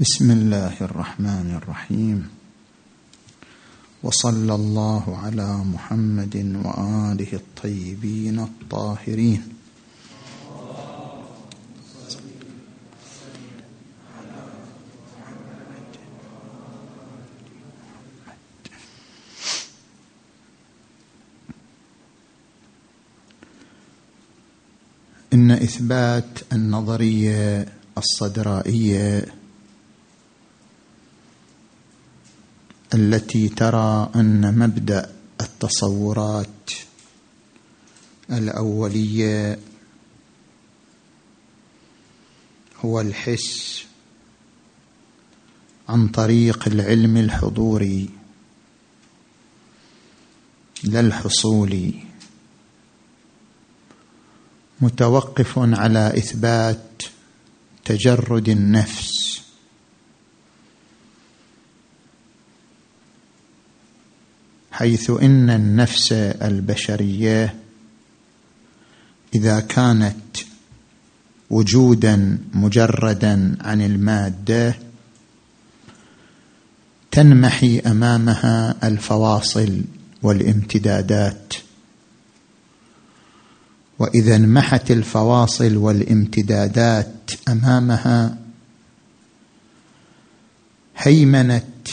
بسم الله الرحمن الرحيم. وصلى الله على محمد وآله الطيبين الطاهرين. إن إثبات النظرية الصدرائية التي ترى أن مبدأ التصورات الأولية هو الحس عن طريق العلم الحضوري لا الحصولي متوقف على إثبات تجرد النفس. حيث إن النفس البشرية إذا كانت وجودا مجردا عن المادة تنمحي أمامها الفواصل والامتدادات. وإذا انمحت الفواصل والامتدادات أمامها هيمنت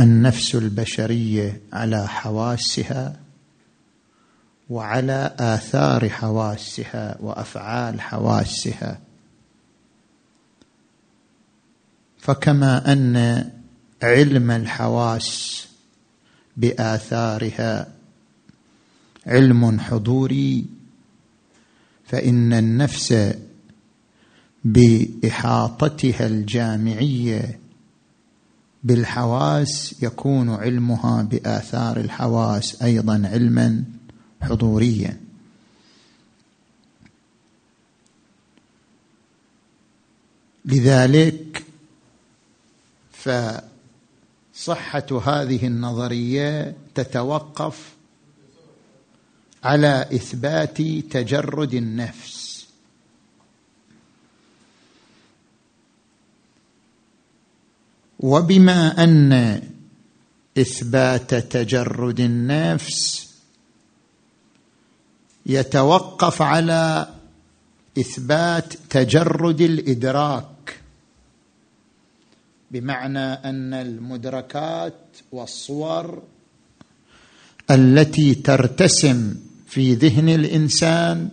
النفس البشريه على حواسها وعلى آثار حواسها وأفعال حواسها. فكما أن علم الحواس بآثارها علم حضوري فإن النفس بإحاطتها الجامعية بالحواس يكون علمها بآثار الحواس أيضا علما حضوريا. لذلك فصحة هذه النظرية تتوقف على إثبات تجرد النفس. وبما أن إثبات تجرد النفس يتوقف على إثبات تجرد الإدراك بمعنى أن المدركات والصور التي ترتسم في ذهن الإنسان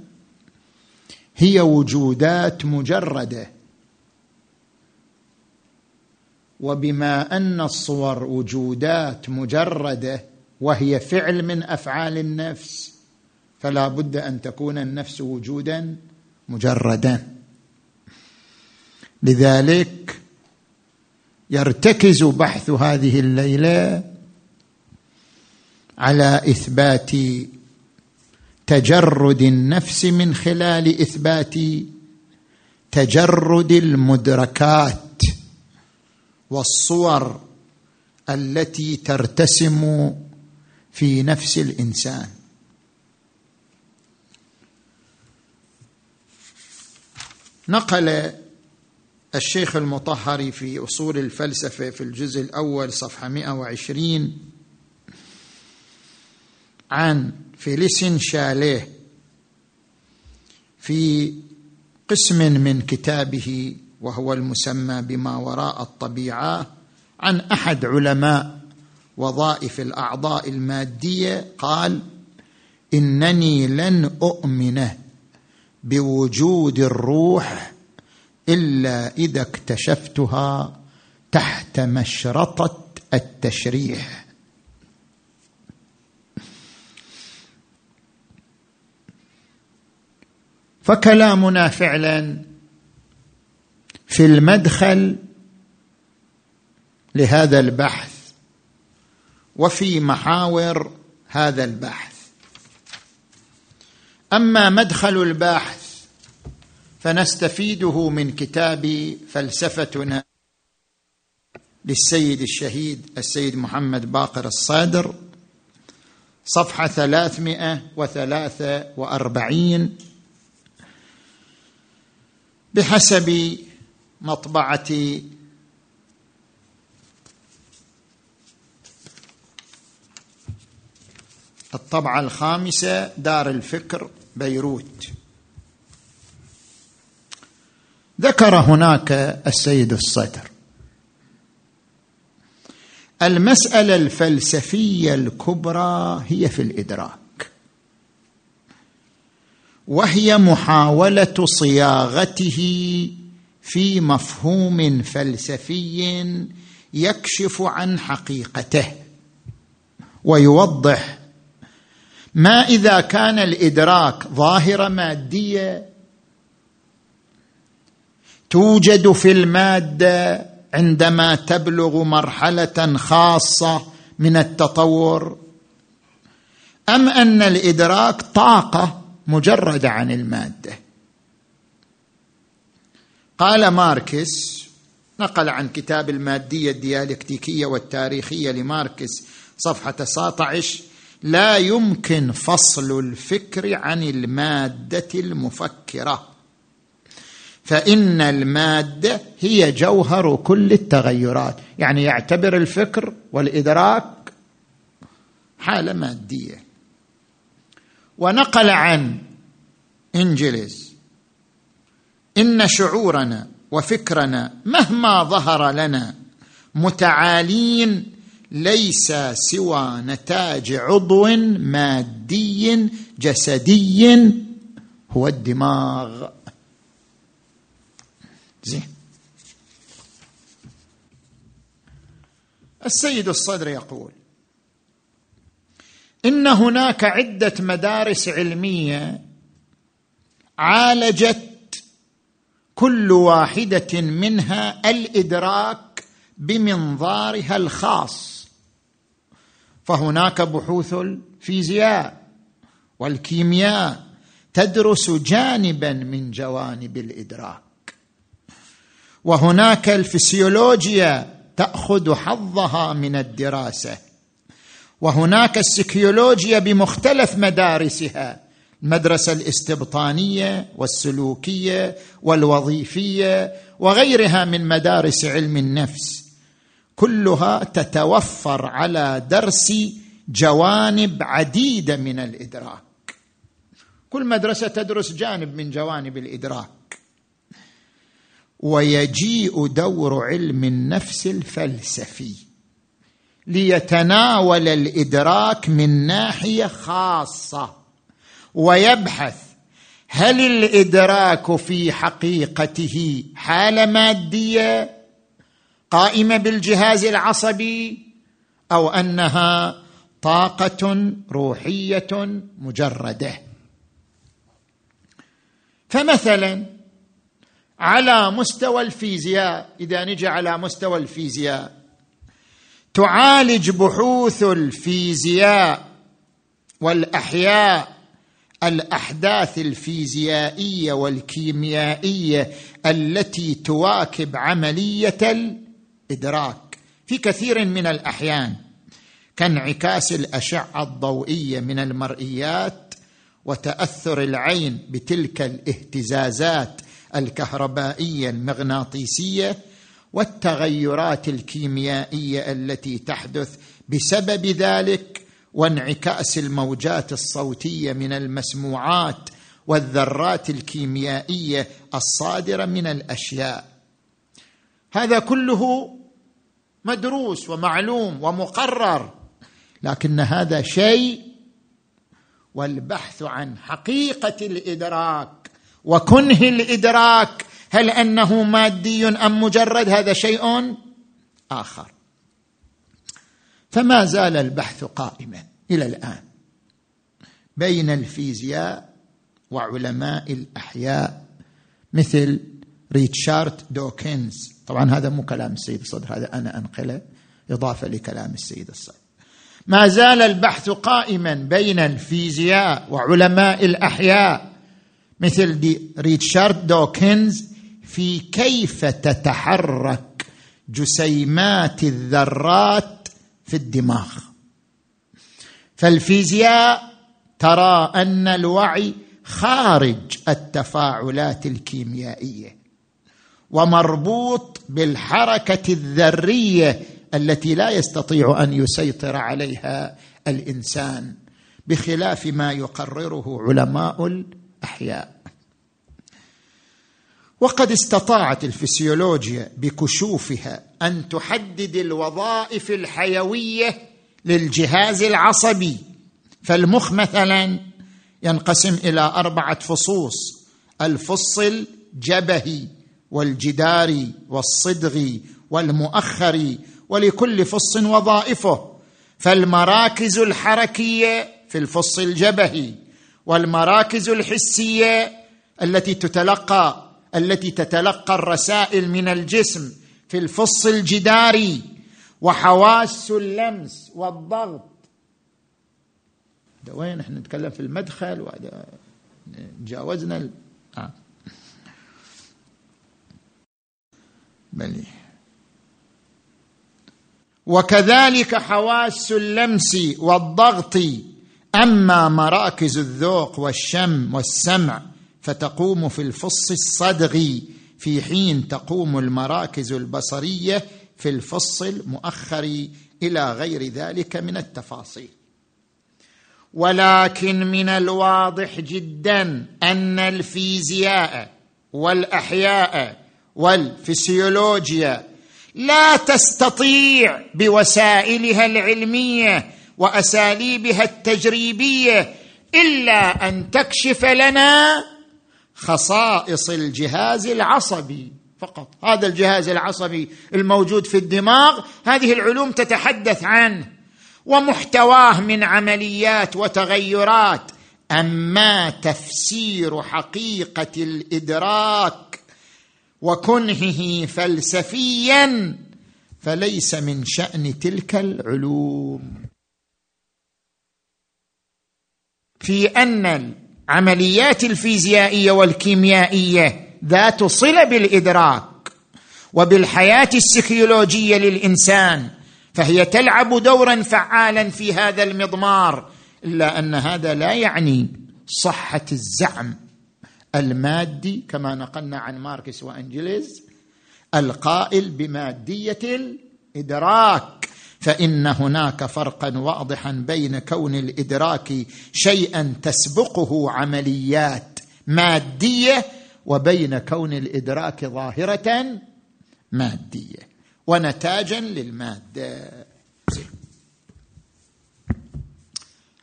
هي وجودات مجردة. وبما أن الصور وجودات مجردة وهي فعل من أفعال النفس فلا بد أن تكون النفس وجودا مجردا. لذلك يرتكز بحث هذه الليلة على إثبات تجرد النفس من خلال إثبات تجرد المدركات. والصور التي ترتسم في نفس الإنسان. نقل الشيخ المطهري في أصول الفلسفة في الجزء الأول صفحة 120 عن فيليسين شاليه في قسم من كتابه وهو المسمى بما وراء الطبيعة عن أحد علماء وظائف الأعضاء المادية قال إنني لن أؤمن بوجود الروح إلا إذا اكتشفتها تحت مشرطة التشريح. فكلامنا فعلا في المدخل لهذا البحث وفي محاور هذا البحث. أما مدخل البحث فنستفيده من كتاب فلسفتنا للسيد الشهيد السيد محمد باقر الصادر صفحة ثلاثمائة وثلاثة وأربعين بحسب مطبعة الطبعة الخامسة دار الفكر بيروت. ذكر هناك السيد الصدر المسألة الفلسفية الكبرى هي في الإدراك. وهي محاولة صياغته في مفهوم فلسفي يكشف عن حقيقته ويوضح ما إذا كان الإدراك ظاهرة مادية توجد في المادة عندما تبلغ مرحلة خاصة من التطور أم أن الإدراك طاقة مجردة عن المادة؟ قال ماركس نقل عن كتاب المادية الديالكتيكية والتاريخية لماركس صفحة 19 لا يمكن فصل الفكر عن المادة المفكرة. فإن المادة هي جوهر كل التغيرات يعني يعتبر الفكر والإدراك حالة مادية. ونقل عن انجلز إن شعورنا وفكرنا مهما ظهر لنا متعالين ليس سوى نتاج عضو مادي جسدي هو الدماغ. زين. السيد الصدر يقول إن هناك عدة مدارس علمية عالجت كل واحدة منها الإدراك بمنظارها الخاص. فهناك بحوث الفيزياء والكيمياء تدرس جانبا من جوانب الإدراك. وهناك الفسيولوجيا تأخذ حظها من الدراسة. وهناك السكيولوجيا بمختلف مدارسها. المدرسة الاستبطانية والسلوكية والوظيفية وغيرها من مدارس علم النفس كلها تتوفر على درس جوانب عديدة من الإدراك. كل مدرسة تدرس جانب من جوانب الإدراك. ويجيء دور علم النفس الفلسفي ليتناول الإدراك من ناحية خاصة. ويبحث هل الإدراك في حقيقته حالة مادية قائمة بالجهاز العصبي أو أنها طاقة روحية مجردة؟ فمثلا على مستوى الفيزياء إذا نجي على مستوى الفيزياء تعالج بحوث الفيزياء والأحياء الأحداث الفيزيائية والكيميائية التي تواكب عملية الإدراك في كثير من الأحيان كانعكاس الأشعة الضوئية من المرئيات وتأثر العين بتلك الاهتزازات الكهربائية المغناطيسية والتغيرات الكيميائية التي تحدث بسبب ذلك وانعكاس الموجات الصوتية من المسموعات والذرات الكيميائية الصادرة من الأشياء. هذا كله مدروس ومعلوم ومقرر لكن هذا شيء والبحث عن حقيقة الإدراك وكنه الإدراك هل أنه مادي أم مجرد هذا شيء آخر. فما زال البحث قائما إلى الآن بين الفيزياء وعلماء الأحياء مثل ريتشارد دوكنز. طبعا هذا مو كلام السيد الصدر هذا أنا أنقله إضافة لكلام السيد الصدر. ما زال البحث قائما بين الفيزياء وعلماء الأحياء مثل دي ريتشارد دوكنز في كيف تتحرك جسيمات الذرات في الدماغ. فالفيزياء ترى أن الوعي خارج التفاعلات الكيميائية ومربوط بالحركة الذرية التي لا يستطيع أن يسيطر عليها الإنسان بخلاف ما يقرره علماء الأحياء. وقد استطاعت الفسيولوجيا بكشوفها أن تحدد الوظائف الحيوية للجهاز العصبي. فالمخ مثلا ينقسم إلى أربعة فصوص الفص الجبهي والجداري والصدغي والمؤخري ولكل فص وظائفه. فالمراكز الحركية في الفص الجبهي والمراكز الحسية التي تتلقى التي تتلقى الرسائل من الجسم في الفص الجداري وحواس اللمس والضغط. ده وين إحنا نتكلم؟ في المدخل وهذا جاوزنا ال... آه. بلي وكذلك حواس اللمس والضغط. أما مراكز الذوق والشم والسمع فتقوم في الفص الصدغي في حين تقوم المراكز البصرية في الفص المؤخر إلى غير ذلك من التفاصيل. ولكن من الواضح جدا أن الفيزياء والأحياء والفسيولوجيا لا تستطيع بوسائلها العلمية وأساليبها التجريبية إلا أن تكشف لنا خصائص الجهاز العصبي فقط. هذا الجهاز العصبي الموجود في الدماغ هذه العلوم تتحدث عنه ومحتواه من عمليات وتغيرات. أما تفسير حقيقة الإدراك وكنهه فلسفيا فليس من شأن تلك العلوم. في أن العمليات الفيزيائية والكيميائية ذات صلة بالإدراك وبالحياة السيكيولوجية للإنسان فهي تلعب دورا فعالا في هذا المضمار إلا أن هذا لا يعني صحة الزعم المادي كما نقلنا عن ماركس وأنجليز القائل بمادية الإدراك. فإن هناك فرقا واضحا بين كون الإدراك شيئا تسبقه عمليات مادية وبين كون الإدراك ظاهرة مادية. ونتاجا للمادة.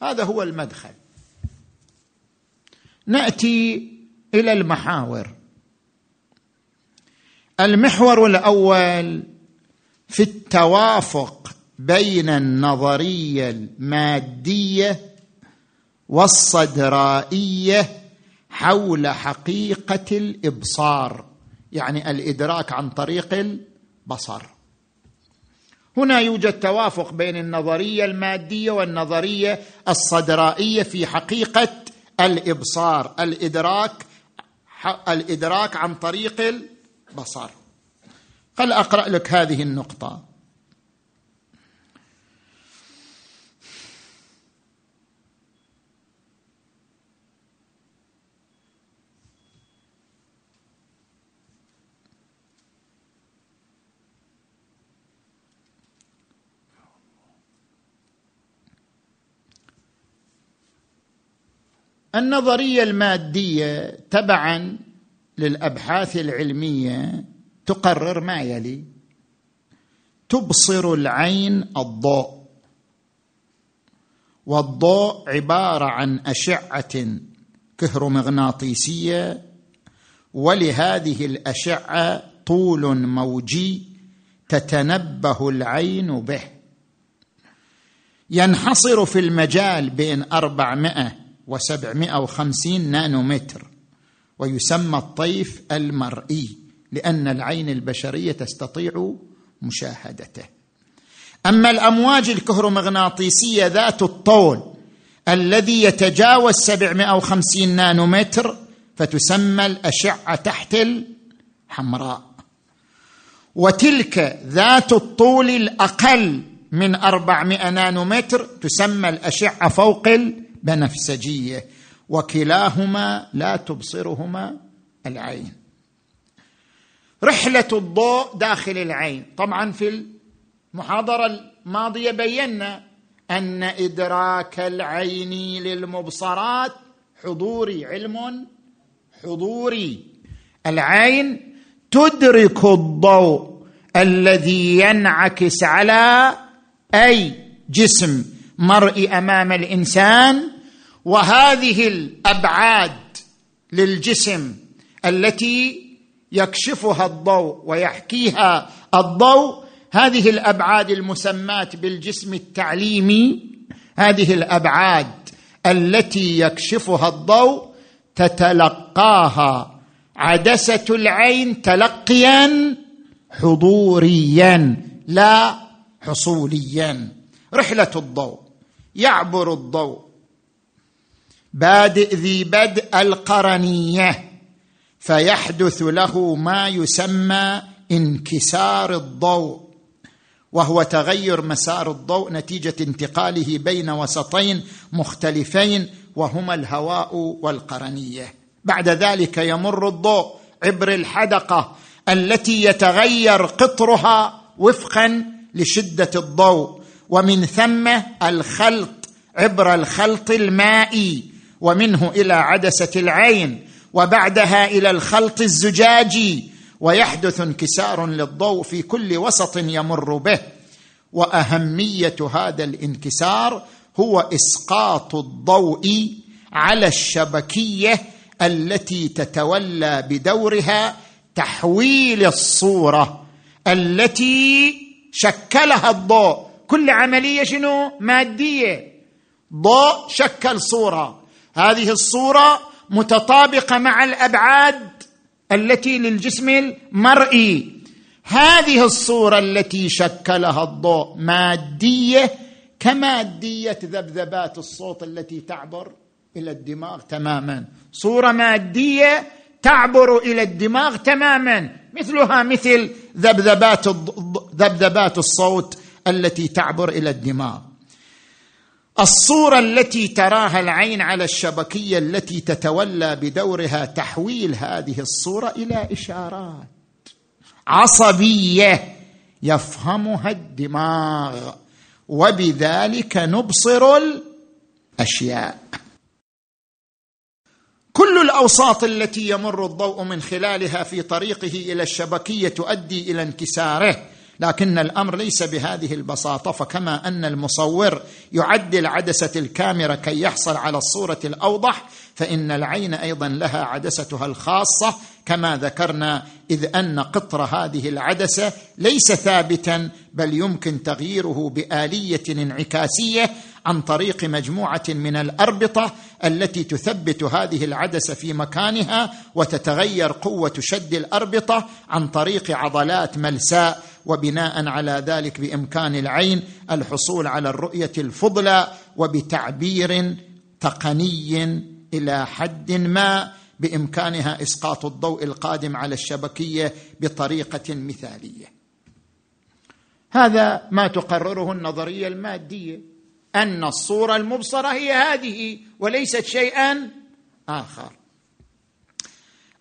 هذا هو المدخل. نأتي إلى المحاور. المحور الأول في التوافق بين النظرية المادية والصدرائية حول حقيقة الإبصار يعني الإدراك عن طريق البصر. هنا يوجد توافق بين النظرية المادية والنظرية الصدرائية في حقيقة الإبصار الإدراك الإدراك عن طريق البصر. قل أقرأ لك هذه النقطة. النظرية المادية تبعا للأبحاث العلمية تقرر ما يلي. تبصر العين الضوء. والضوء عبارة عن أشعة كهرومغناطيسية ولهذه الأشعة طول موجي تتنبه العين به. ينحصر في المجال بين أربعمائة وسبعمائة وخمسين نانومتر ويسمى الطيف المرئي لأن العين البشرية تستطيع مشاهدته. أما الأمواج الكهرومغناطيسية ذات الطول الذي يتجاوز 750 نانومتر فتسمى الأشعة تحت الحمراء. وتلك ذات الطول الأقل من 400 نانومتر تسمى الأشعة فوق البنفسجيه وكلاهما لا تبصرهما العين. رحلة الضوء داخل العين. طبعا في المحاضرة الماضية بينا أن إدراك العين للمبصرات حضوري علم حضوري. العين تدرك الضوء الذي ينعكس على أي جسم مرئي أمام الإنسان وهذه الأبعاد للجسم التي يكشفها الضوء ويحكيها الضوء هذه الأبعاد المسماه بالجسم التعليمي هذه الأبعاد التي يكشفها الضوء تتلقاها عدسة العين تلقيا حضوريا لا حصوليا. رحلة الضوء يعبر الضوء بادئ ذي بدء القرنية فيحدث له ما يسمى انكسار الضوء وهو تغير مسار الضوء نتيجة انتقاله بين وسطين مختلفين وهما الهواء والقرنية. بعد ذلك يمر الضوء عبر الحدقة التي يتغير قطرها وفقا لشدة الضوء ومن ثم الخلط عبر الخلط المائي ومنه إلى عدسة العين وبعدها إلى الخلط الزجاجي ويحدث انكسار للضوء في كل وسط يمر به. وأهمية هذا الانكسار هو إسقاط الضوء على الشبكية التي تتولى بدورها تحويل الصورة التي شكلها الضوء. كل عملية شنو؟ مادية. ضوء شكل صورة. هذه الصورة متطابقة مع الأبعاد التي للجسم المرئي. هذه الصورة التي شكلها الضوء مادية كمادية ذبذبات الصوت التي تعبر إلى الدماغ تماما. صورة مادية تعبر إلى الدماغ تماما. مثلها مثل ذبذبات ذبذبات الصوت التي تعبر إلى الدماغ. الصورة التي تراها العين على الشبكية التي تتولى بدورها تحويل هذه الصورة إلى إشارات. عصبية يفهمها الدماغ. وبذلك نبصر الأشياء. كل الأوساط التي يمر الضوء من خلالها في طريقه إلى الشبكية تؤدي إلى انكساره. لكن الأمر ليس بهذه البساطة فكما أن المصور يعدل عدسة الكاميرا كي يحصل على الصورة الأوضح فإن العين أيضا لها عدستها الخاصة كما ذكرنا إذ أن قطر هذه العدسة ليس ثابتا بل يمكن تغييره بآلية انعكاسية عن طريق مجموعة من الأربطة التي تثبت هذه العدسة في مكانها وتتغير قوة شد الأربطة عن طريق عضلات ملساء. وبناء على ذلك بإمكان العين الحصول على الرؤية الفضلى وبتعبير تقني إلى حد ما بإمكانها إسقاط الضوء القادم على الشبكية بطريقة مثالية. هذا ما تقرره النظرية المادية أن الصورة المبصرة هي هذه وليست شيئا آخر.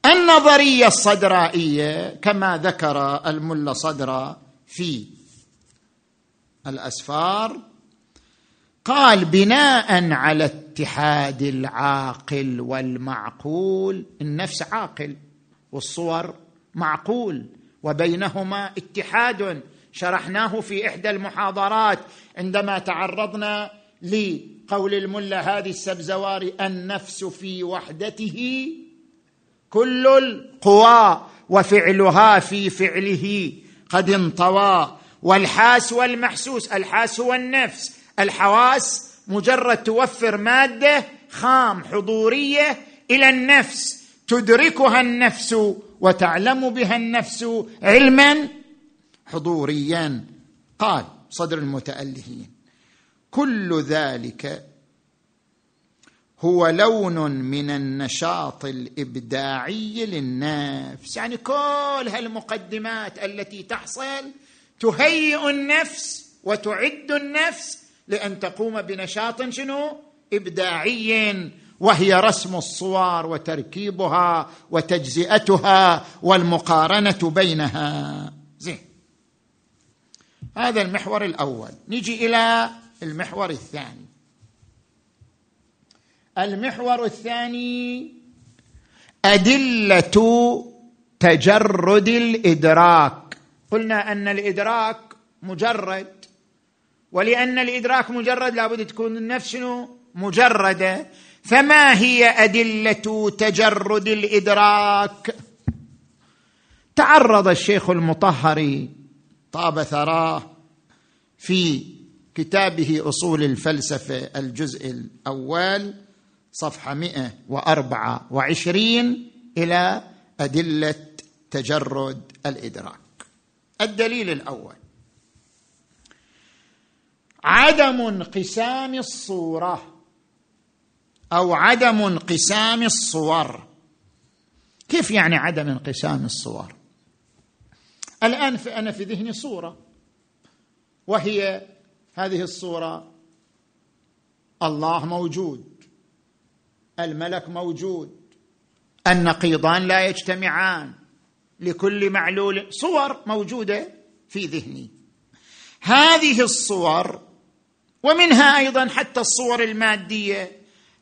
النظرية الصدرائية كما ذكر الملا صدرا في الأسفار قال بناء على اتحاد العاقل والمعقول النفس عاقل والصور معقول وبينهما اتحاد شرحناه في إحدى المحاضرات عندما تعرضنا لقول الملا هذه السبزواري النفس في وحدته كل القوى وفعلها في فعله قد انطوى. والحاس والمحسوس الحاس هو النفس. الحواس مجرد توفر مادة خام حضورية إلى النفس. تدركها النفس وتعلم بها النفس علما حضوريا. قال صدر المتألهين كل ذلك هو لون من النشاط الإبداعي للنفس. يعني كل هالمقدمات التي تحصل تهيئ النفس وتعد النفس لأن تقوم بنشاط شنو؟ إبداعي وهي رسم الصور وتركيبها وتجزئتها والمقارنة بينها. زين. هذا المحور الأول. نجي إلى المحور الثاني. المحور الثاني أدلة تجرد الإدراك. قلنا أن الإدراك مجرد ولأن الإدراك مجرد لابد تكون النفس مجردة. فما هي أدلة تجرد الإدراك؟ تعرض الشيخ المطهري طاب ثراه في كتابه أصول الفلسفة الجزء الأول صفحة 124 إلى أدلة تجرد الإدراك. الدليل الأول. عدم انقسام الصورة أو عدم انقسام الصور. كيف يعني عدم انقسام الصور؟ الآن أنا في ذهني صورة. وهي هذه الصورة. الله موجود. الملك موجود. النقيضان لا يجتمعان. لكل معلول صور موجودة في ذهني. هذه الصور ومنها أيضا حتى الصور المادية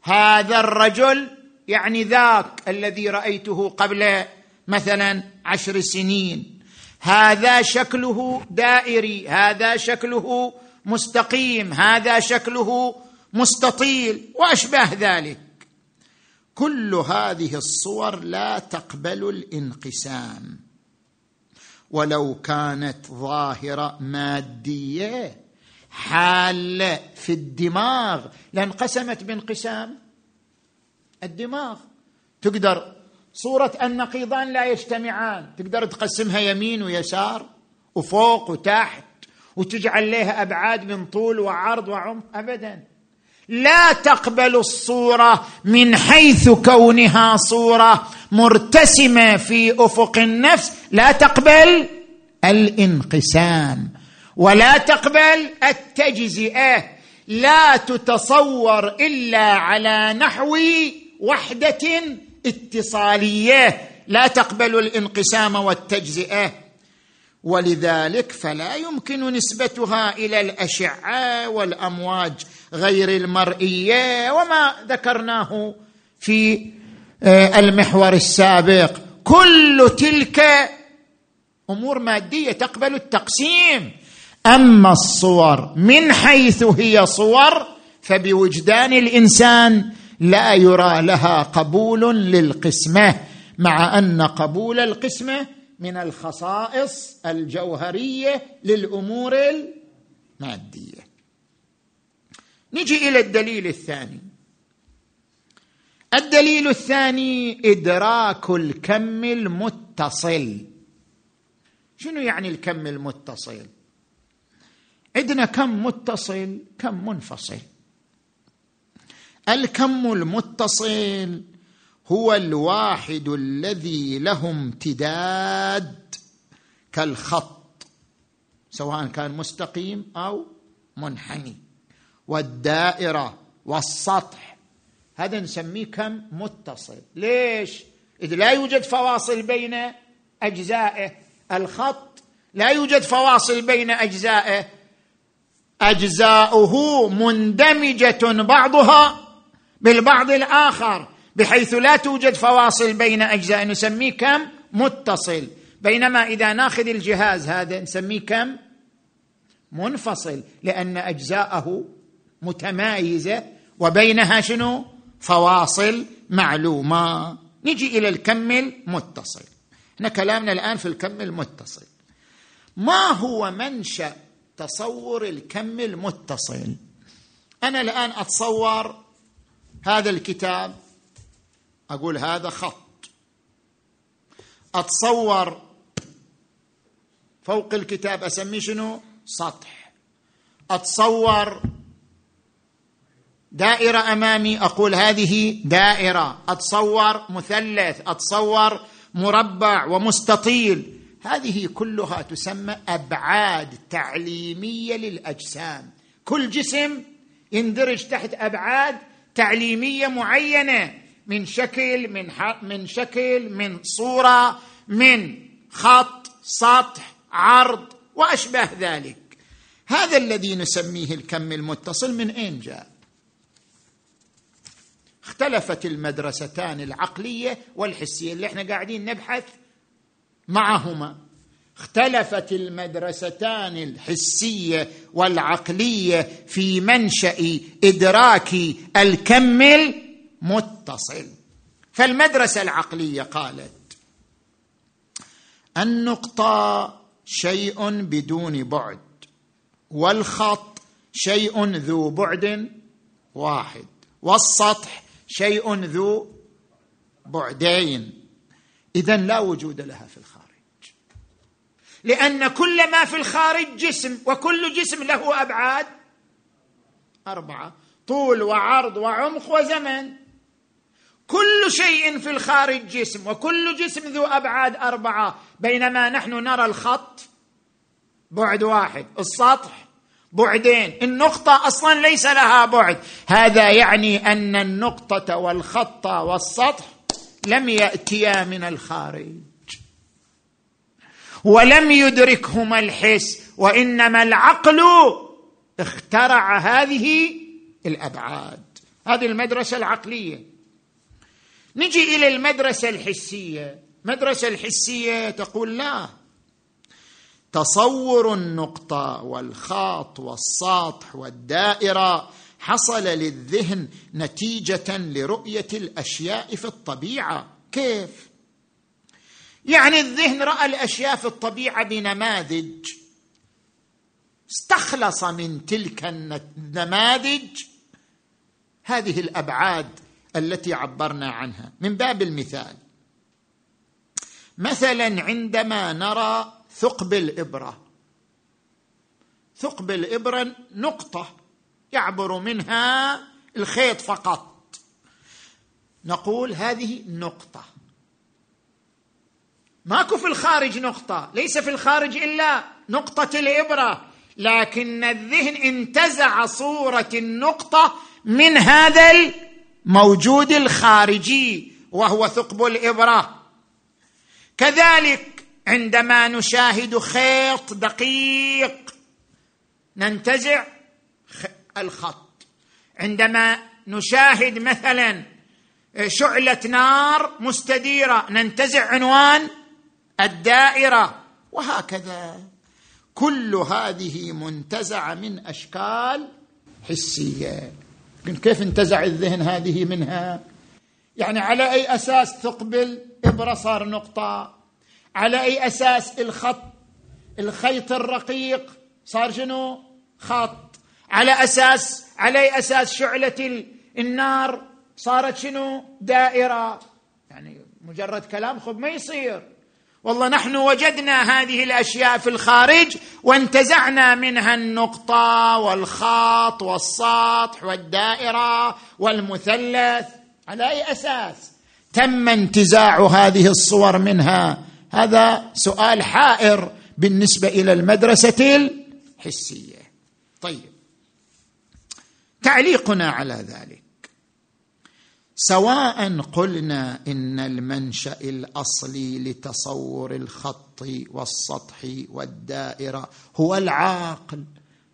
هذا الرجل يعني ذاك الذي رأيته قبل مثلا عشر سنين. هذا شكله دائري هذا شكله مستقيم هذا شكله مستطيل واشباه ذلك. كل هذه الصور لا تقبل الانقسام. ولو كانت ظاهرة مادية حالة في الدماغ لانقسمت بانقسام. الدماغ. تقدر صورة النقيضان لا يجتمعان. تقدر تقسمها يمين ويسار وفوق وتحت وتجعل لها أبعاد من طول وعرض وعمق. ابدا. لا تقبل الصورة من حيث كونها صورة مرتسمة في أفق النفس. لا تقبل الانقسام. ولا تقبل التجزئة. لا تتصور إلا على نحو وحدة اتصالية. لا تقبل الانقسام والتجزئة. ولذلك فلا يمكن نسبتها إلى الأشعة والأمواج. غير المرئية وما ذكرناه في آه، المحور السابق. كل تلك أمور مادية تقبل التقسيم. أما الصور من حيث هي صور فبوجدان الإنسان لا يرى لها قبول للقسمة مع أن قبول القسمة من الخصائص الجوهرية للأمور المادية. نجي إلى الدليل الثاني. الدليل الثاني إدراك الكم المتصل. شنو يعني الكم المتصل؟ عندنا كم متصل؟ كم منفصل. الكم المتصل هو الواحد الذي له امتداد كالخط سواء كان مستقيم أو منحني. والدائرة والسطح. هذا نسميه كم؟ متصل. ليش؟ إذ لا يوجد فواصل بين أجزائه الخط. لا يوجد فواصل بين أجزائه. أجزاؤه مندمجة بعضها بالبعض الآخر بحيث لا توجد فواصل بين أجزاء. نسميه كم؟ متصل. بينما إذا ناخذ الجهاز هذا نسميه كم؟ منفصل لأن أجزاءه متمايزة وبينها شنو؟ فواصل معلومة. نجي إلى الكم المتصل. إحنا كلامنا الآن في الكم المتصل. ما هو منشأ تصور الكم المتصل؟ أنا الآن أتصور هذا الكتاب. أقول هذا خط. أتصور فوق الكتاب أسميه شنو؟ سطح. أتصور دائرة أمامي أقول هذه دائرة. أتصور مثلث أتصور مربع ومستطيل. هذه كلها تسمى أبعاد تعليمية للأجسام. كل جسم يندرج تحت أبعاد تعليمية معينة. من شكل من من شكل من صورة من خط سطح عرض وأشباه ذلك. هذا الذي نسميه الكم المتصل. من أين جاء؟ اختلفت المدرستان العقلية والحسية اللي إحنا قاعدين نبحث معهما. اختلفت المدرستان الحسية والعقلية في منشأ إدراك الكم المتصل. فالمدرسة العقلية قالت النقطة شيء بدون بعد والخط شيء ذو بعد واحد والسطح شيء ذو بعدين. اذا لا وجود لها في الخارج. لأن كل ما في الخارج جسم وكل جسم له أبعاد أربعة طول وعرض وعمق وزمن. كل شيء في الخارج جسم وكل جسم ذو أبعاد أربعة. بينما نحن نرى الخط بعد واحد السطح بعدين. النقطة أصلا ليس لها بعد. هذا يعني أن النقطة والخط والسطح لم يأتيا من الخارج. ولم يدركهما الحس وإنما العقل اخترع هذه الأبعاد. هذه المدرسة العقلية. نجي إلى المدرسة الحسية. المدرسة الحسية تقول لا تصور النقطة والخاط والسطح والدائرة حصل للذهن نتيجة لرؤية الأشياء في الطبيعة. كيف؟ يعني الذهن رأى الأشياء في الطبيعة بنماذج. استخلص من تلك النماذج هذه الأبعاد التي عبرنا عنها. من باب المثال مثلا عندما نرى ثقب الابره ثقب الابره نقطة يعبر منها الخيط فقط. نقول هذه نقطة. ماكو في الخارج نقطة ليس في الخارج إلا نقطة الإبرة. لكن الذهن انتزع صورة النقطة من هذا الموجود الخارجي وهو ثقب الإبرة. كذلك عندما نشاهد خيط دقيق ننتزع الخط. عندما نشاهد مثلا شعلة نار مستديرة ننتزع عنوان الدائرة وهكذا. كل هذه منتزعة من أشكال حسية. كيف انتزع الذهن هذه منها؟ يعني على أي أساس ثقب الابره صار نقطة. على أي أساس؟ الخط الخيط الرقيق. صار شنو؟ خط. على أساس على أي أساس شعلة النار صارت شنو؟ دائرة. يعني مجرد كلام خب ما يصير. والله نحن وجدنا هذه الأشياء في الخارج وانتزعنا منها النقطة والخط والسطح والدائرة والمثلث. على أي أساس؟ تم انتزاع هذه الصور منها. هذا سؤال حائر بالنسبة إلى المدرسة الحسية. طيب. تعليقنا على ذلك. سواء قلنا إن المنشأ الأصلي لتصور الخط والسطح والدائرة هو العقل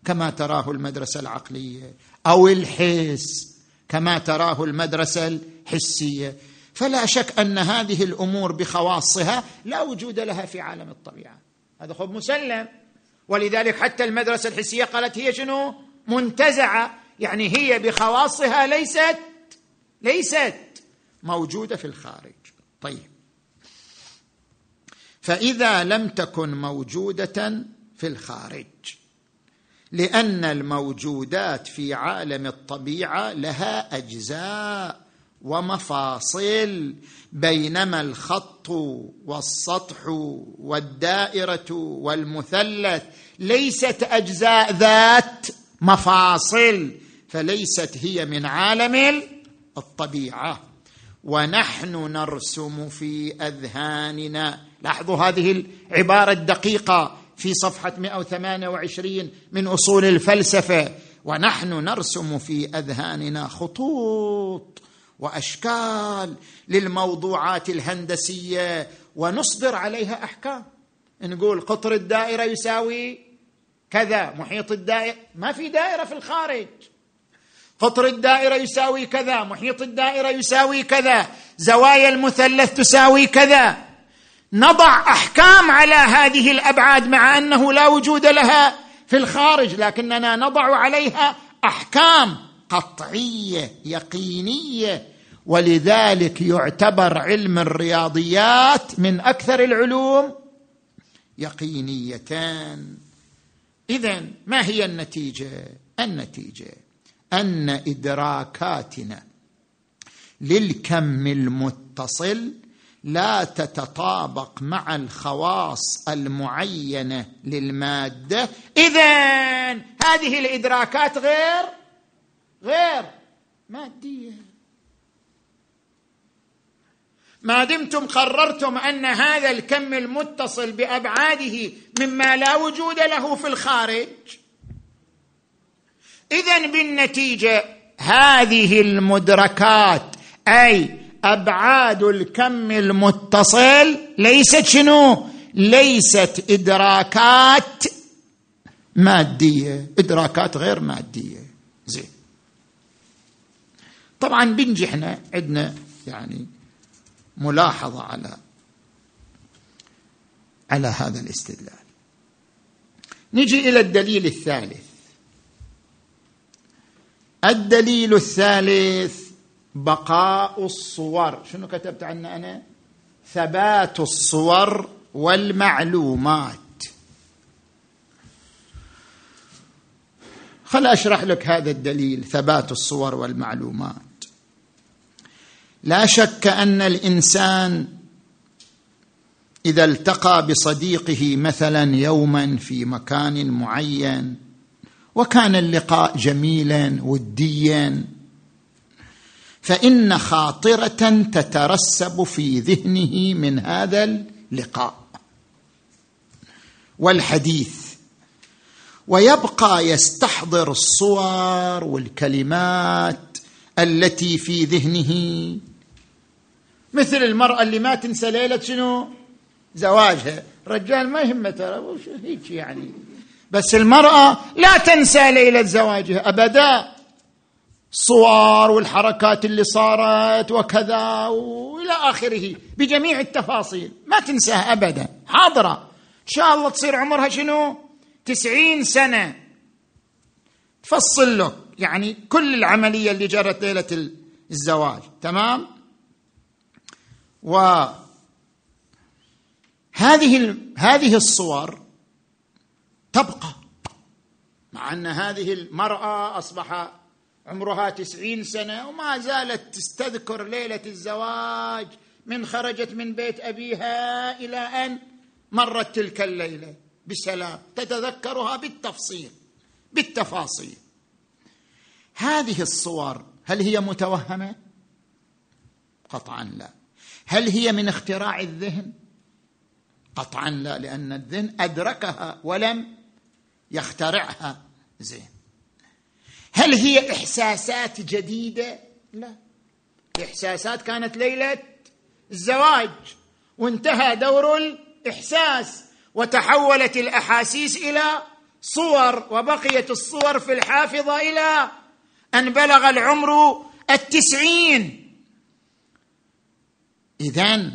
كما تراه المدرسة العقلية أو الحس كما تراه المدرسة الحسية. فلا شك أن هذه الأمور بخواصها لا وجود لها في عالم الطبيعة. هذا خب مسلم. ولذلك حتى المدرسة الحسية قالت هي شنو؟ منتزعة. يعني هي بخواصها ليست ليست موجودة في الخارج. طيب. فإذا لم تكن موجودة في الخارج لأن الموجودات في عالم الطبيعة لها أجزاء. ومفاصل بينما الخط والسطح والدائرة والمثلث ليست أجزاء ذات مفاصل فليست هي من عالم الطبيعة. ونحن نرسم في أذهاننا لاحظوا هذه العبارة الدقيقة في صفحة 128 من أصول الفلسفة. ونحن نرسم في أذهاننا خطوط وأشكال للموضوعات الهندسية ونصدر عليها أحكام. نقول قطر الدائرة يساوي كذا محيط الدائرة. ما في دائرة في الخارج. قطر الدائرة يساوي كذا محيط الدائرة يساوي كذا. زوايا المثلث تساوي كذا. نضع أحكام على هذه الأبعاد مع أنه لا وجود لها في الخارج لكننا نضع عليها أحكام. قطعية يقينية. ولذلك يعتبر علم الرياضيات من أكثر العلوم يقينيتان. اذا ما هي النتيجة؟ النتيجة أن إدراكاتنا للكم المتصل لا تتطابق مع الخواص المعينة للمادة. اذا هذه الإدراكات غير غير مادية. ما دمتم قررتم أن هذا الكم المتصل بأبعاده مما لا وجود له في الخارج؟ اذا بالنتيجة هذه المدركات أي أبعاد الكم المتصل ليست شنو؟ ليست إدراكات مادية. إدراكات غير مادية. زين. طبعا بنجحنا عندنا يعني ملاحظة على على هذا الاستدلال. نجي إلى الدليل الثالث. الدليل الثالث بقاء الصور. شنو كتبت عنه أنا؟ ثبات الصور والمعلومات. خل أشرح لك هذا الدليل ثبات الصور والمعلومات. لا شك أن الإنسان إذا التقى بصديقه مثلا يوما في مكان معين وكان اللقاء جميلا وديا فإن خاطرة تترسب في ذهنه من هذا اللقاء. والحديث ويبقى يستحضر الصور والكلمات التي في ذهنه. مثل المرأة اللي ما تنسى ليلة شنو؟ زواجها. رجال ما يهمه ترى هيك يعني؟ بس المرأة لا تنسى ليلة زواجها أبدا. الصور والحركات اللي صارت وكذا وإلى آخره بجميع التفاصيل. ما تنساها أبدا. حاضرة. إن شاء الله تصير عمرها شنو؟ تسعين سنة. تفصل لك يعني كل العملية اللي جرت ليلة الزواج تمام؟ و هذه هذه الصور تبقى. مع أن هذه المرأة أصبح عمرها تسعين سنة وما زالت تستذكر ليلة الزواج من خرجت من بيت أبيها إلى أن مرت تلك الليلة. بسلام تتذكرها بالتفصيل بالتفاصيل. هذه الصور هل هي متوهمة؟ قطعا لا. هل هي من اختراع الذهن؟ قطعا لا لأن الذهن أدركها ولم يخترعها زين هل هي إحساسات جديدة؟ لا. الاحساسات كانت ليلة الزواج وانتهى دور الإحساس. وتحولت الأحاسيس إلى صور وبقيت الصور في الحافظة إلى أن بلغ العمر التسعين. اذا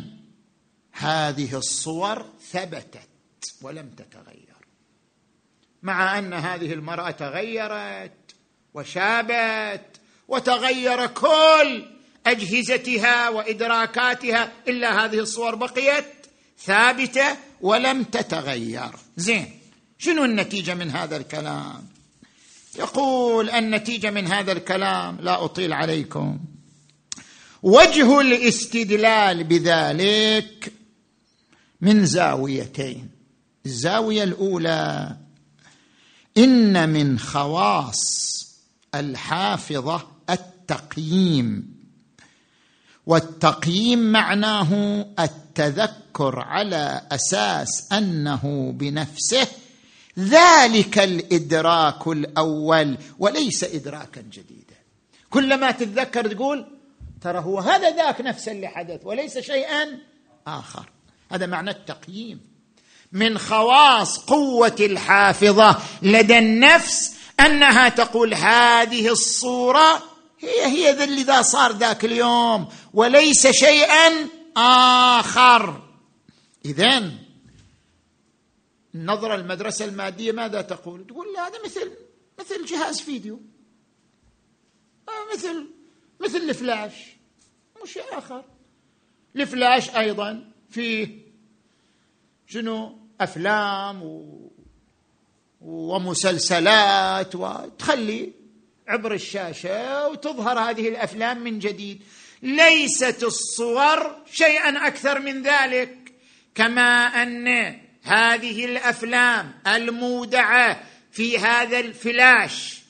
هذه الصور ثبتت ولم تتغير مع أن هذه المرأة تغيرت وشابت وتغير كل أجهزتها وإدراكاتها إلا هذه الصور بقيت ثابتة ولم تتغير. زين شنو النتيجة من هذا الكلام؟ يقول النتيجة من هذا الكلام لا أطيل عليكم. وجه الاستدلال بذلك من زاويتين. الزاوية الأولى إن من خواص الحافظة التقييم. والتقييم معناه التذكر على أساس أنه بنفسه ذلك الإدراك الأول وليس ادراكا جديدا. كلما تتذكر تقول ترى هو هذا ذاك نفس اللي حدث وليس شيئا آخر. هذا معنى التقييم. من خواص قوة الحافظة لدى النفس أنها تقول هذه الصورة هي هي ذا اللي ذا صار ذاك اليوم وليس شيئا آخر. إذن النظره المدرسة المادية ماذا تقول؟ تقول لا هذا مثل مثل جهاز فيديو. آه، مثل مثل الفلاش. مش آخر. الفلاش أيضا فيه شنو؟ أفلام و ومسلسلات وتخلي عبر الشاشة وتظهر هذه الأفلام من جديد. ليست الصور شيئا أكثر من ذلك كما أن هذه الأفلام المودعة في هذا الفلاش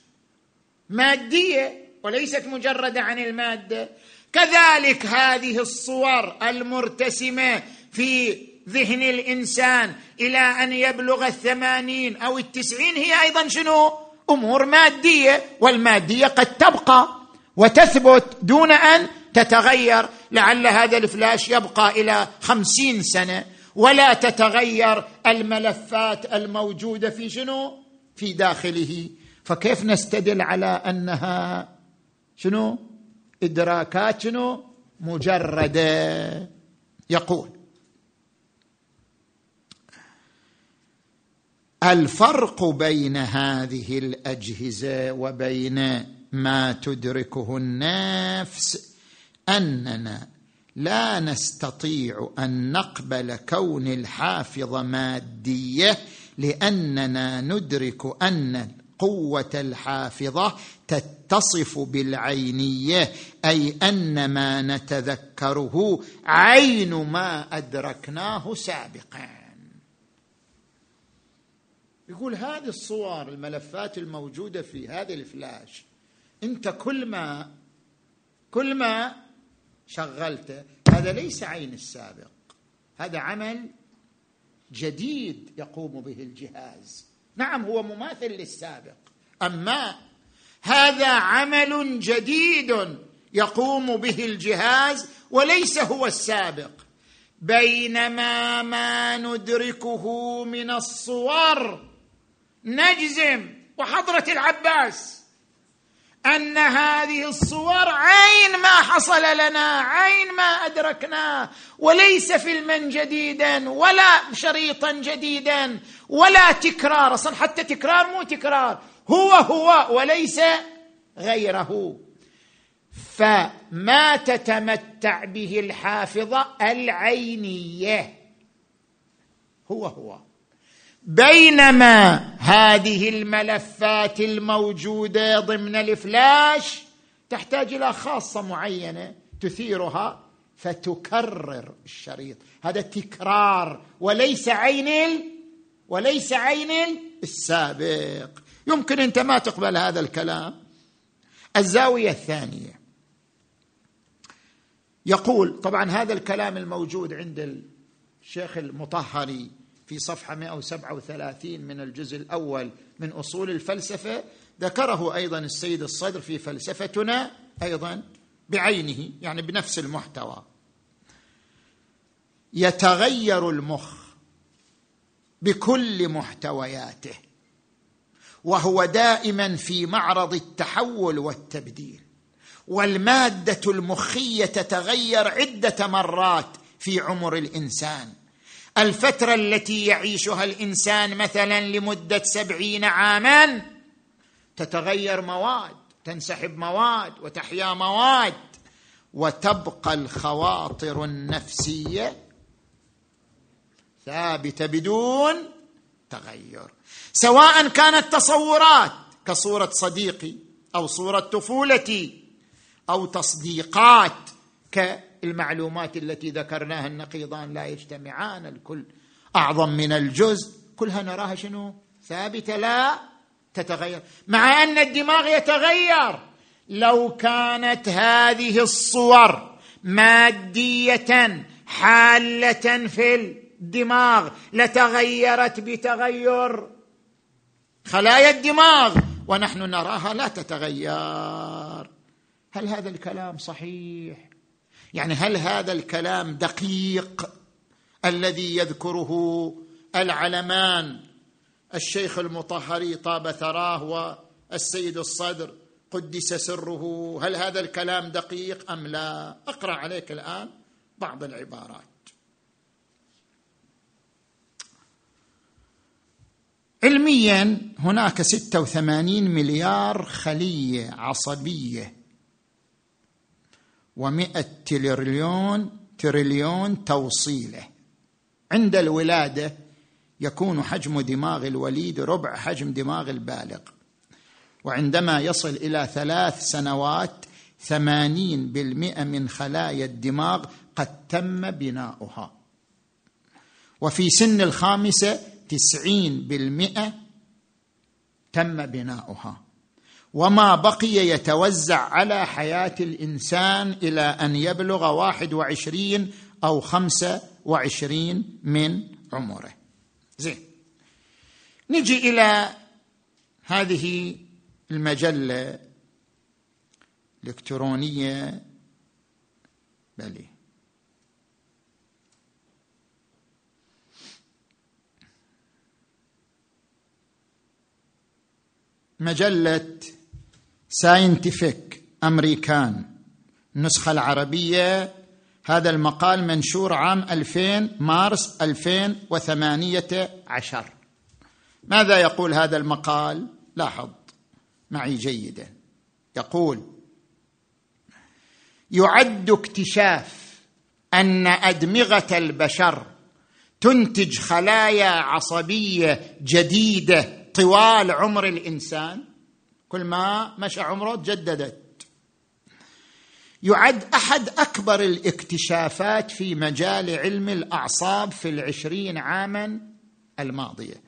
مادية وليست مجرده عن المادة. كذلك هذه الصور المرتسمة في ذهن الإنسان إلى أن يبلغ الثمانين أو التسعين هي أيضا شنو؟ أمور مادية والمادية قد تبقى وتثبت دون أن تتغير لعل هذا الفلاش يبقى إلى خمسين سنة. ولا تتغير الملفات الموجودة في شنو؟ في داخله. فكيف نستدل على أنها شنو؟ إدراكات شنو؟ مجردة. يقول الفرق بين هذه الأجهزة وبين ما تدركه النفس أننا لا نستطيع أن نقبل كون الحافظه مادية لأننا ندرك أن قوة الحافظه تتصف بالعينية أي أن ما نتذكره عين ما أدركناه سابقا. يقول هذه الصور الملفات الموجودة في هذا الفلاش أنت كل ما كل ما شغلته. هذا ليس عين السابق. هذا عمل جديد يقوم به الجهاز. نعم هو مماثل للسابق. أما هذا عمل جديد يقوم به الجهاز وليس هو السابق. بينما ما ندركه من الصور نجزم وحضرة العباس. أن هذه الصور عين ما حصل لنا عين ما ادركناه وليس فيلما جديدا ولا شريطا جديدا ولا تكرار أصلا حتى تكرار مو تكرار. هو هو وليس غيره. فما تتمتع به الحافظة العينية. هو هو. بينما هذه الملفات الموجودة ضمن الفلاش تحتاج إلى خاصة معينة تثيرها فتكرر الشريط. هذا تكرار وليس عين. وليس عين السابق. يمكن أنت ما تقبل هذا الكلام. الزاوية الثانية. يقول طبعا هذا الكلام الموجود عند الشيخ المطهري في صفحة 137 من الجزء الأول من أصول الفلسفة ذكره أيضا السيد الصدر في فلسفتنا أيضا بعينه يعني بنفس المحتوى. يتغير المخ بكل محتوياته وهو دائما في معرض التحول والتبديل. والمادة المخية تتغير عدة مرات في عمر الإنسان. الفترة التي يعيشها الإنسان مثلا لمدة سبعين عاما تتغير مواد تنسحب مواد وتحيا مواد وتبقى الخواطر النفسية ثابتة بدون تغير. سواء كانت تصورات كصورة صديقي أو صورة طفولتي أو تصديقات كالمعلومات التي ذكرناها النقيضان لا يجتمعان الكل. أعظم من الجزء كلها نراها شنو؟ ثابتة لا تتغير. مع أن الدماغ يتغير لو كانت هذه الصور مادية حالة في الدماغ لتغيرت بتغير خلايا الدماغ ونحن نراها لا تتغير. هل هذا الكلام صحيح؟ يعني هل هذا الكلام دقيق الذي يذكره العلمان؟ الشيخ المطهري طاب ثراه والسيد الصدر قدس سره. هل هذا الكلام دقيق أم لا؟ أقرأ عليك الآن بعض العبارات. علميا هناك 86 مليار خلية عصبية و100 تريليون تريليون توصيلة. عند الولادة يكون حجم دماغ الوليد ربع حجم دماغ البالغ. وعندما يصل إلى ثلاث سنوات ثمانين بالمئة من خلايا الدماغ قد تم بناؤها. وفي سن الخامسة تسعين بالمئة تم بناؤها. وما بقي يتوزع على حياة الإنسان إلى أن يبلغ واحد وعشرين أو خمسه وعشرين من عمره. زين. نجي إلى هذه المجلة الإلكترونية. بلي. مجلة ساينتفك امريكان النسخه العربية. هذا المقال منشور عام 2000 مارس 2018 ماذا يقول هذا المقال؟ لاحظ. معي جيدا. يقول يعد اكتشاف أن أدمغة البشر تنتج خلايا عصبية جديدة طوال عمر الإنسان. كل ما مشى عمره تجددت. يعد أحد أكبر الاكتشافات في مجال علم الأعصاب في العشرين عاما الماضية.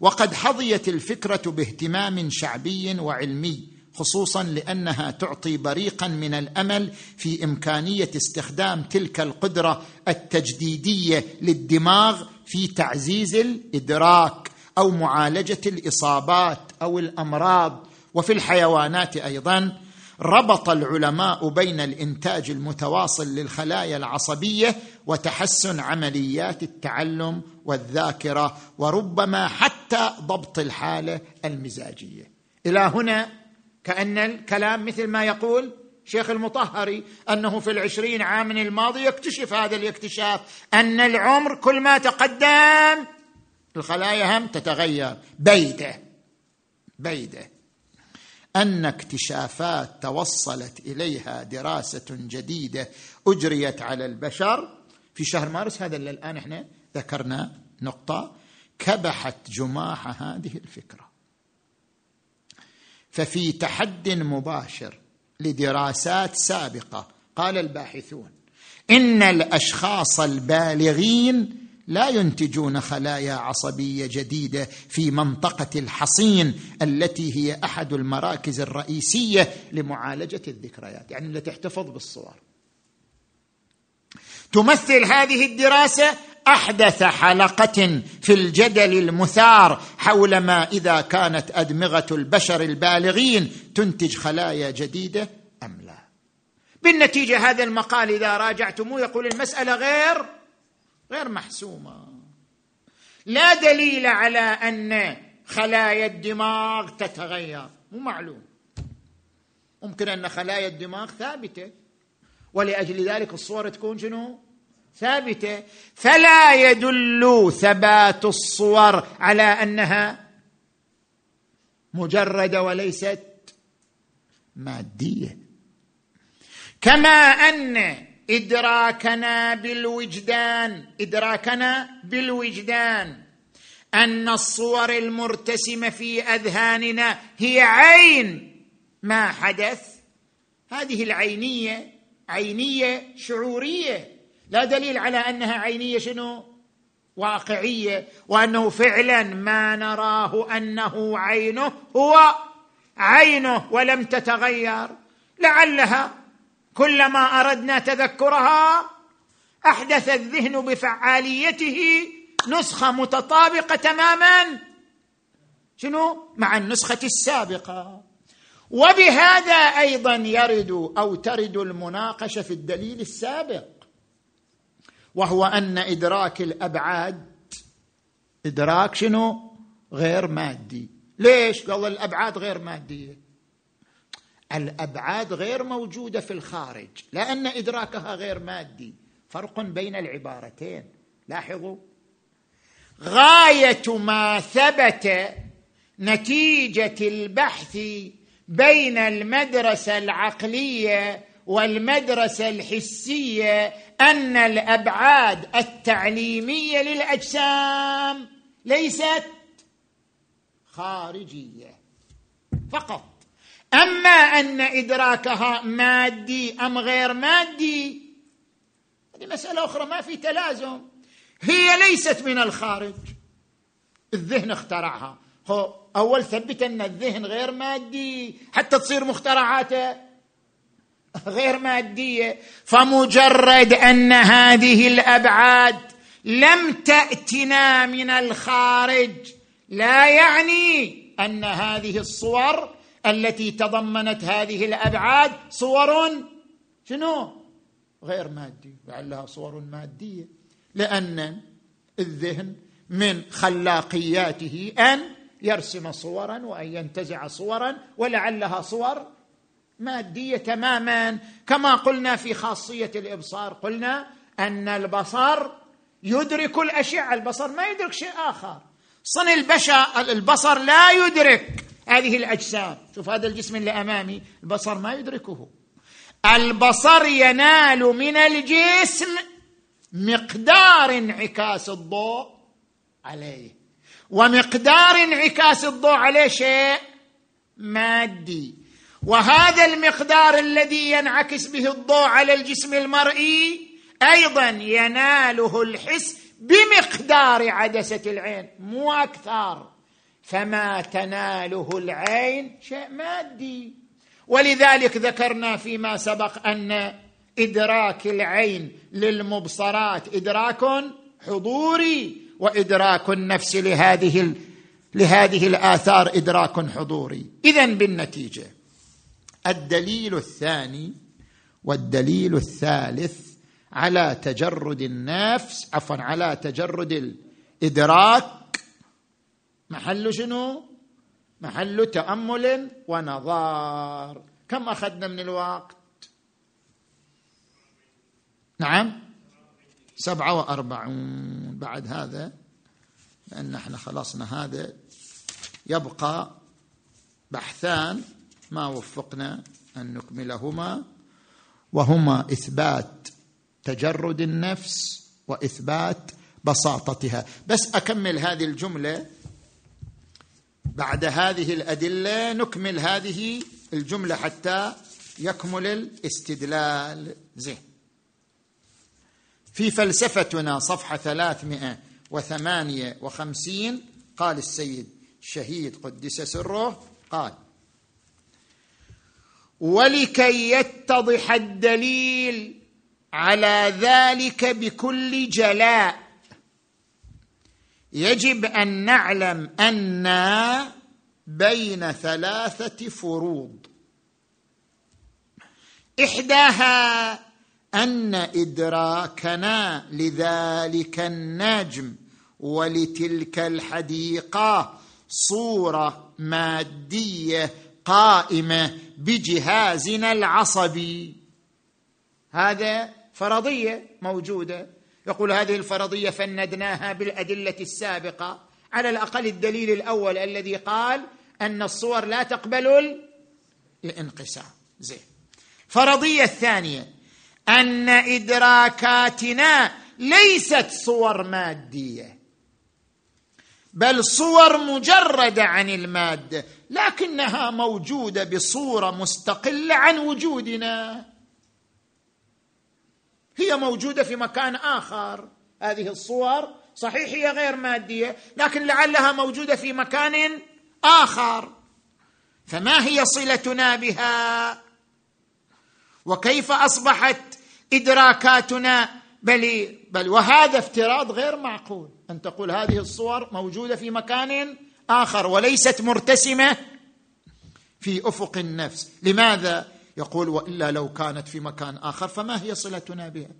وقد حظيت الفكرة باهتمام شعبي وعلمي خصوصا لأنها تعطي بريقا من الأمل في إمكانية استخدام تلك القدرة التجديدية للدماغ في تعزيز الإدراك أو معالجة الإصابات أو الأمراض. وفي الحيوانات أيضا ربط العلماء بين الإنتاج المتواصل للخلايا العصبية وتحسن عمليات التعلم والذاكرة وربما حتى ضبط الحالة المزاجية. إلى هنا كأن الكلام مثل ما يقول شيخ المطهري أنه في العشرين عام الماضي يكتشف هذا الاكتشاف أن العمر كل ما تقدم الخلايا هم تتغير. بيده بيده. أن اكتشافات توصلت إليها دراسة جديدة أجريت على البشر. في شهر مارس هذا اللي الآن إحنا ذكرنا نقطة كبحت جماح هذه الفكرة. ففي تحد مباشر لدراسات سابقة قال الباحثون إن الأشخاص البالغين لا ينتجون خلايا عصبية جديدة في منطقة الحصين التي هي أحد المراكز الرئيسية لمعالجة الذكريات يعني التي تحتفظ بالصور. تمثل هذه الدراسة أحدث حلقة في الجدل المثار حول ما إذا كانت أدمغة البشر البالغين تنتج خلايا جديدة أم لا. بالنتيجة هذا المقال إذا راجعتموه يقول المسألة غير غير محسومة. لا دليل على أن خلايا الدماغ تتغير. مو معلوم. ممكن أن خلايا الدماغ ثابتة. ولأجل ذلك الصور تكون شنو؟ ثابتة. فلا يدل ثبات الصور على أنها مجردة وليست مادية. كما أن إدراكنا بالوجدان إدراكنا بالوجدان. أن الصور المرتسمة في أذهاننا هي عين. ما حدث؟ هذه العينية عينية شعورية. لا دليل على أنها عينية شنو؟ واقعية. وأنه فعلا ما نراه أنه عينه هو عينه ولم تتغير. لعلها كلما أردنا تذكرها أحدث الذهن بفعاليته نسخة متطابقة تماما. شنو؟ مع النسخة السابقة. وبهذا أيضا يرد أو ترد المناقشة في الدليل السابق وهو أن إدراك الأبعاد إدراك شنو؟ غير مادي. ليش؟ قال الأبعاد غير مادية. الأبعاد غير موجودة في الخارج لأن إدراكها غير مادي فرق بين العبارتين. لاحظوا؟ غاية ما ثبت نتيجة البحث بين المدرسة العقلية والمدرسة الحسية أن الأبعاد التعليمية للأجسام ليست خارجية فقط أما أن إدراكها مادي أم غير مادي هذه مسألة أخرى ما في تلازم. هي ليست من الخارج. الذهن اخترعها. هو أول ثبت أن الذهن غير مادي حتى تصير مخترعاته غير مادية. فمجرد أن هذه الأبعاد لم تأتنا من الخارج لا يعني أن هذه الصور التي تضمنت هذه الأبعاد صور شنو؟ غير مادي لعلها صور مادية. لأن الذهن من خلاقياته أن يرسم صورا وأن ينتزع صورا ولعلها صور مادية تماما. كما قلنا في خاصية الإبصار قلنا أن البصر يدرك الأشعة البصر ما يدرك شيء آخر. صن البشر البصر لا يدرك هذه الأجسام. شوف هذا الجسم اللي أمامي البصر ما يدركه. البصر ينال من الجسم مقدار انعكاس الضوء عليه. ومقدار انعكاس الضوء عليه شيء مادي. وهذا المقدار الذي ينعكس به الضوء على الجسم المرئي أيضا يناله الحس بمقدار عدسة العين مو أكثر. فما تناله العين شيء مادي. ولذلك ذكرنا فيما سبق أن إدراك العين للمبصرات إدراك حضوري وإدراك النفس لهذه لهذه الآثار إدراك حضوري. اذا بالنتيجة الدليل الثاني والدليل الثالث على تجرد النفس عفوا على تجرد الإدراك محل شنو؟ محل تأمل ونظار كم أخذنا من الوقت؟ نعم؟ سبعة وأربعون. بعد هذا لأن إحنا خلصنا هذا يبقى بحثان ما وفقنا أن نكملهما وهما إثبات تجرد النفس وإثبات بساطتها. بس أكمل هذه الجملة بعد هذه الأدلة نكمل هذه الجملة حتى يكمل الاستدلال. زين. في فلسفتنا صفحة 358 قال السيد الشهيد قدس سره قال ولكي يتضح الدليل على ذلك بكل جلاء يجب أن نعلم أن بين ثلاثة فروض. إحداها أن إدراكنا لذلك النجم ولتلك الحديقة صورة مادية قائمة بجهازنا العصبي. هذا فرضية موجودة يقول هذه الفرضية فندناها بالأدلة السابقة على الأقل الدليل الأول الذي قال أن الصور لا تقبل الانقسام. زين. فرضية الثانية أن إدراكاتنا ليست صور مادية بل صور مجردة عن المادة لكنها موجودة بصورة مستقلة عن وجودنا. هي موجودة في مكان آخر. هذه الصور صحيح هي غير مادية لكن لعلها موجودة في مكان آخر. فما هي صلتنا بها؟ وكيف أصبحت إدراكاتنا؟ بل بل وهذا افتراض غير معقول. أن تقول هذه الصور موجودة في مكان آخر وليست مرتسمة في أفق النفس. لماذا؟ يقول وإلا لو كانت في مكان آخر فما هي صلتنا بها؟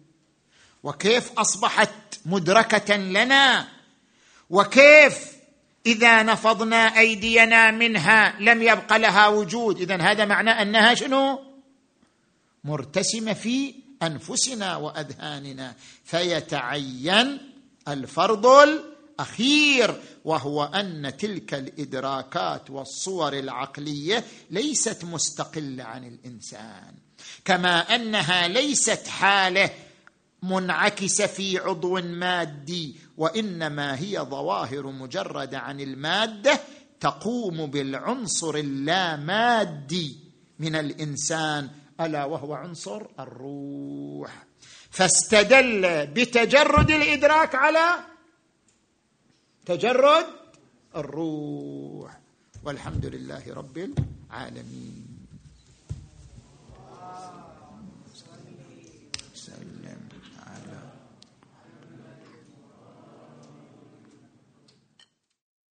وكيف أصبحت مدركة لنا؟ وكيف إذا نفضنا أيدينا منها لم يبق لها وجود؟ اذا هذا معناه أنها شنو؟ مرتسمة في أنفسنا وأذهاننا فيتعين الفرض الأخير وهو أن تلك الإدراكات والصور العقلية ليست مستقلة عن الإنسان كما أنها ليست حالة منعكسة في عضو مادي وإنما هي ظواهر مجرده عن المادة تقوم بالعنصر اللامادي من الإنسان ألا وهو عنصر الروح. فاستدل بتجرد الإدراك على تجرد الروح. والحمد لله رب العالمين.